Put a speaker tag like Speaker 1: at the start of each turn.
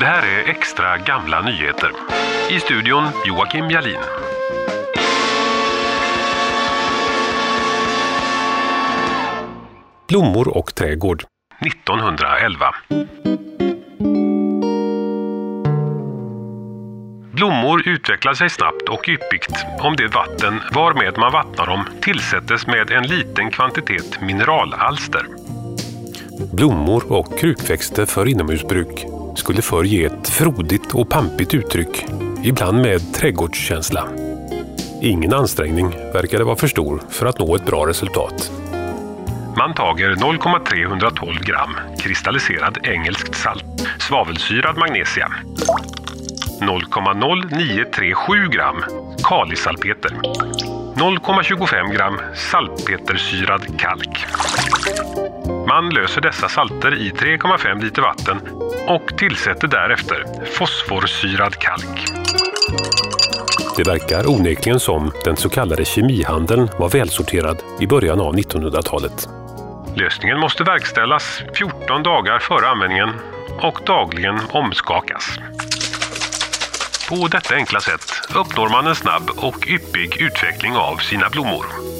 Speaker 1: Det här är extra gamla nyheter. I studion Joakim Jalin.
Speaker 2: Blommor och trädgård.
Speaker 1: 1911. Blommor utvecklar sig snabbt och yppigt om det vatten varmed man vattnar dem tillsättes med en liten kvantitet mineralalster.
Speaker 2: Blommor och krukväxter för inomhusbruk skulle förr ge ett frodigt och pampigt uttryck, ibland med trädgårdskänsla. Ingen ansträngning verkade vara för stor för att nå ett bra resultat.
Speaker 1: Man tager 0,312 gram kristalliserad engelskt salt, svavelsyrad magnesia. 0,0937 gram kalisalpeter. 0,25 gram salpetersyrad kalk. Man löser dessa salter i 3,5 liter vatten och tillsätter därefter fosforsyrad kalk.
Speaker 2: Det verkar onekligen som den så kallade kemihandeln var välsorterad i början av 1900-talet.
Speaker 1: Lösningen måste verkställas 14 dagar före användningen och dagligen omskakas. På detta enkla sätt uppnår man en snabb och yppig utveckling av sina blommor.